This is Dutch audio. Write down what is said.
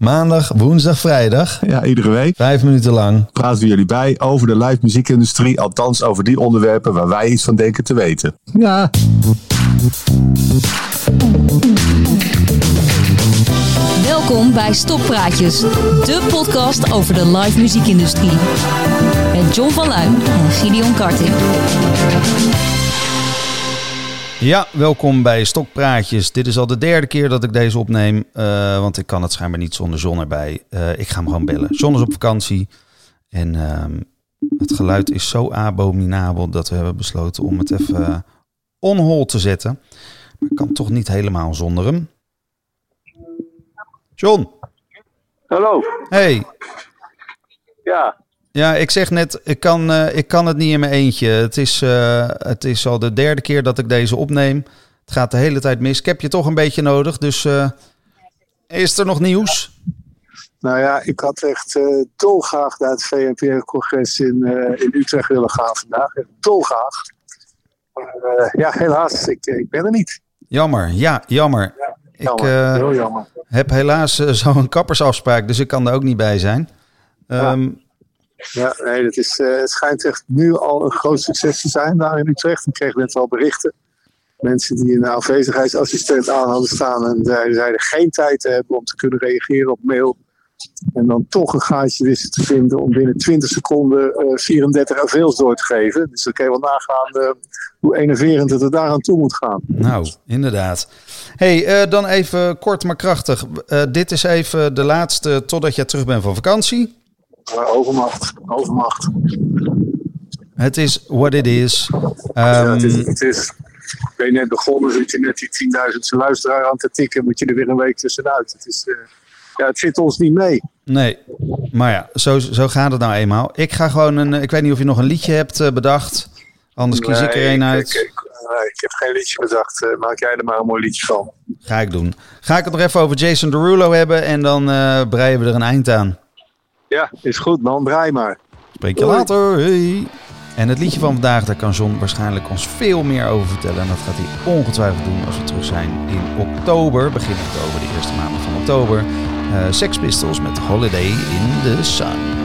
Maandag, woensdag, vrijdag. Ja, iedere week. Vijf minuten lang. Praten we jullie bij over de live muziekindustrie. Althans, over die onderwerpen waar wij iets van denken te weten. Ja. Welkom bij Stoppraatjes, de podcast over de live muziekindustrie. Met John van Luijn en Gideon Karting. Ja, welkom bij Stokpraatjes. Dit is al de derde keer dat ik deze opneem, uh, want ik kan het schijnbaar niet zonder John erbij. Uh, ik ga hem gewoon bellen. John is op vakantie en uh, het geluid is zo abominabel dat we hebben besloten om het even on hold te zetten. Maar ik kan toch niet helemaal zonder hem. John. Hallo. Hey. Ja. Ja, ik zeg net, ik kan, uh, ik kan het niet in mijn eentje. Het is, uh, het is al de derde keer dat ik deze opneem. Het gaat de hele tijd mis. Ik heb je toch een beetje nodig, dus uh, is er nog nieuws? Nou ja, ik had echt dolgraag naar het VNPR-congres in, in Utrecht willen gaan vandaag. Dolgraag. Maar ja, helaas, ik, ik ben er niet. Jammer, ja, jammer. Ja, jammer. ik heel jammer. heb helaas zo'n kappersafspraak, dus ik kan er ook niet bij zijn. Um, ja, nee, dat is, uh, het schijnt echt nu al een groot succes te zijn daar in Utrecht. Ik kreeg net al berichten. Mensen die een afwezigheidsassistent aan hadden staan en zeiden geen tijd te hebben om te kunnen reageren op mail. En dan toch een gaatje wisten te vinden om binnen 20 seconden uh, 34 avails door te geven. Dus dan kun je wel nagaan uh, hoe enerverend het er daaraan toe moet gaan. Nou, inderdaad. hey, dan even kort maar krachtig. dit is even de laatste totdat je terug bent van vakantie. Overmacht, overmacht. Het is what it is. Um, ja, het is, het is. Ben je net begonnen, zit je net die 10.000 luisteraar aan te tikken, moet je er weer een week tussenuit. Het, is, uh, ja, het zit ons niet mee. Nee, maar ja, zo, zo gaat het nou eenmaal. Ik ga gewoon een, ik weet niet of je nog een liedje hebt uh, bedacht. Anders kies nee, ik er een uit. Ik, ik, nee, ik heb geen liedje bedacht. Uh, maak jij er maar een mooi liedje van. Ga ik doen. Ga ik het nog even over Jason Derulo hebben en dan uh, breien we er een eind aan. Ja, is goed man, draai maar. Spreek je later. Hey. En het liedje van vandaag, daar kan John waarschijnlijk ons veel meer over vertellen. En dat gaat hij ongetwijfeld doen als we terug zijn in oktober, begin oktober, de eerste maanden van oktober. Uh, Sex Pistols met Holiday in the Sun.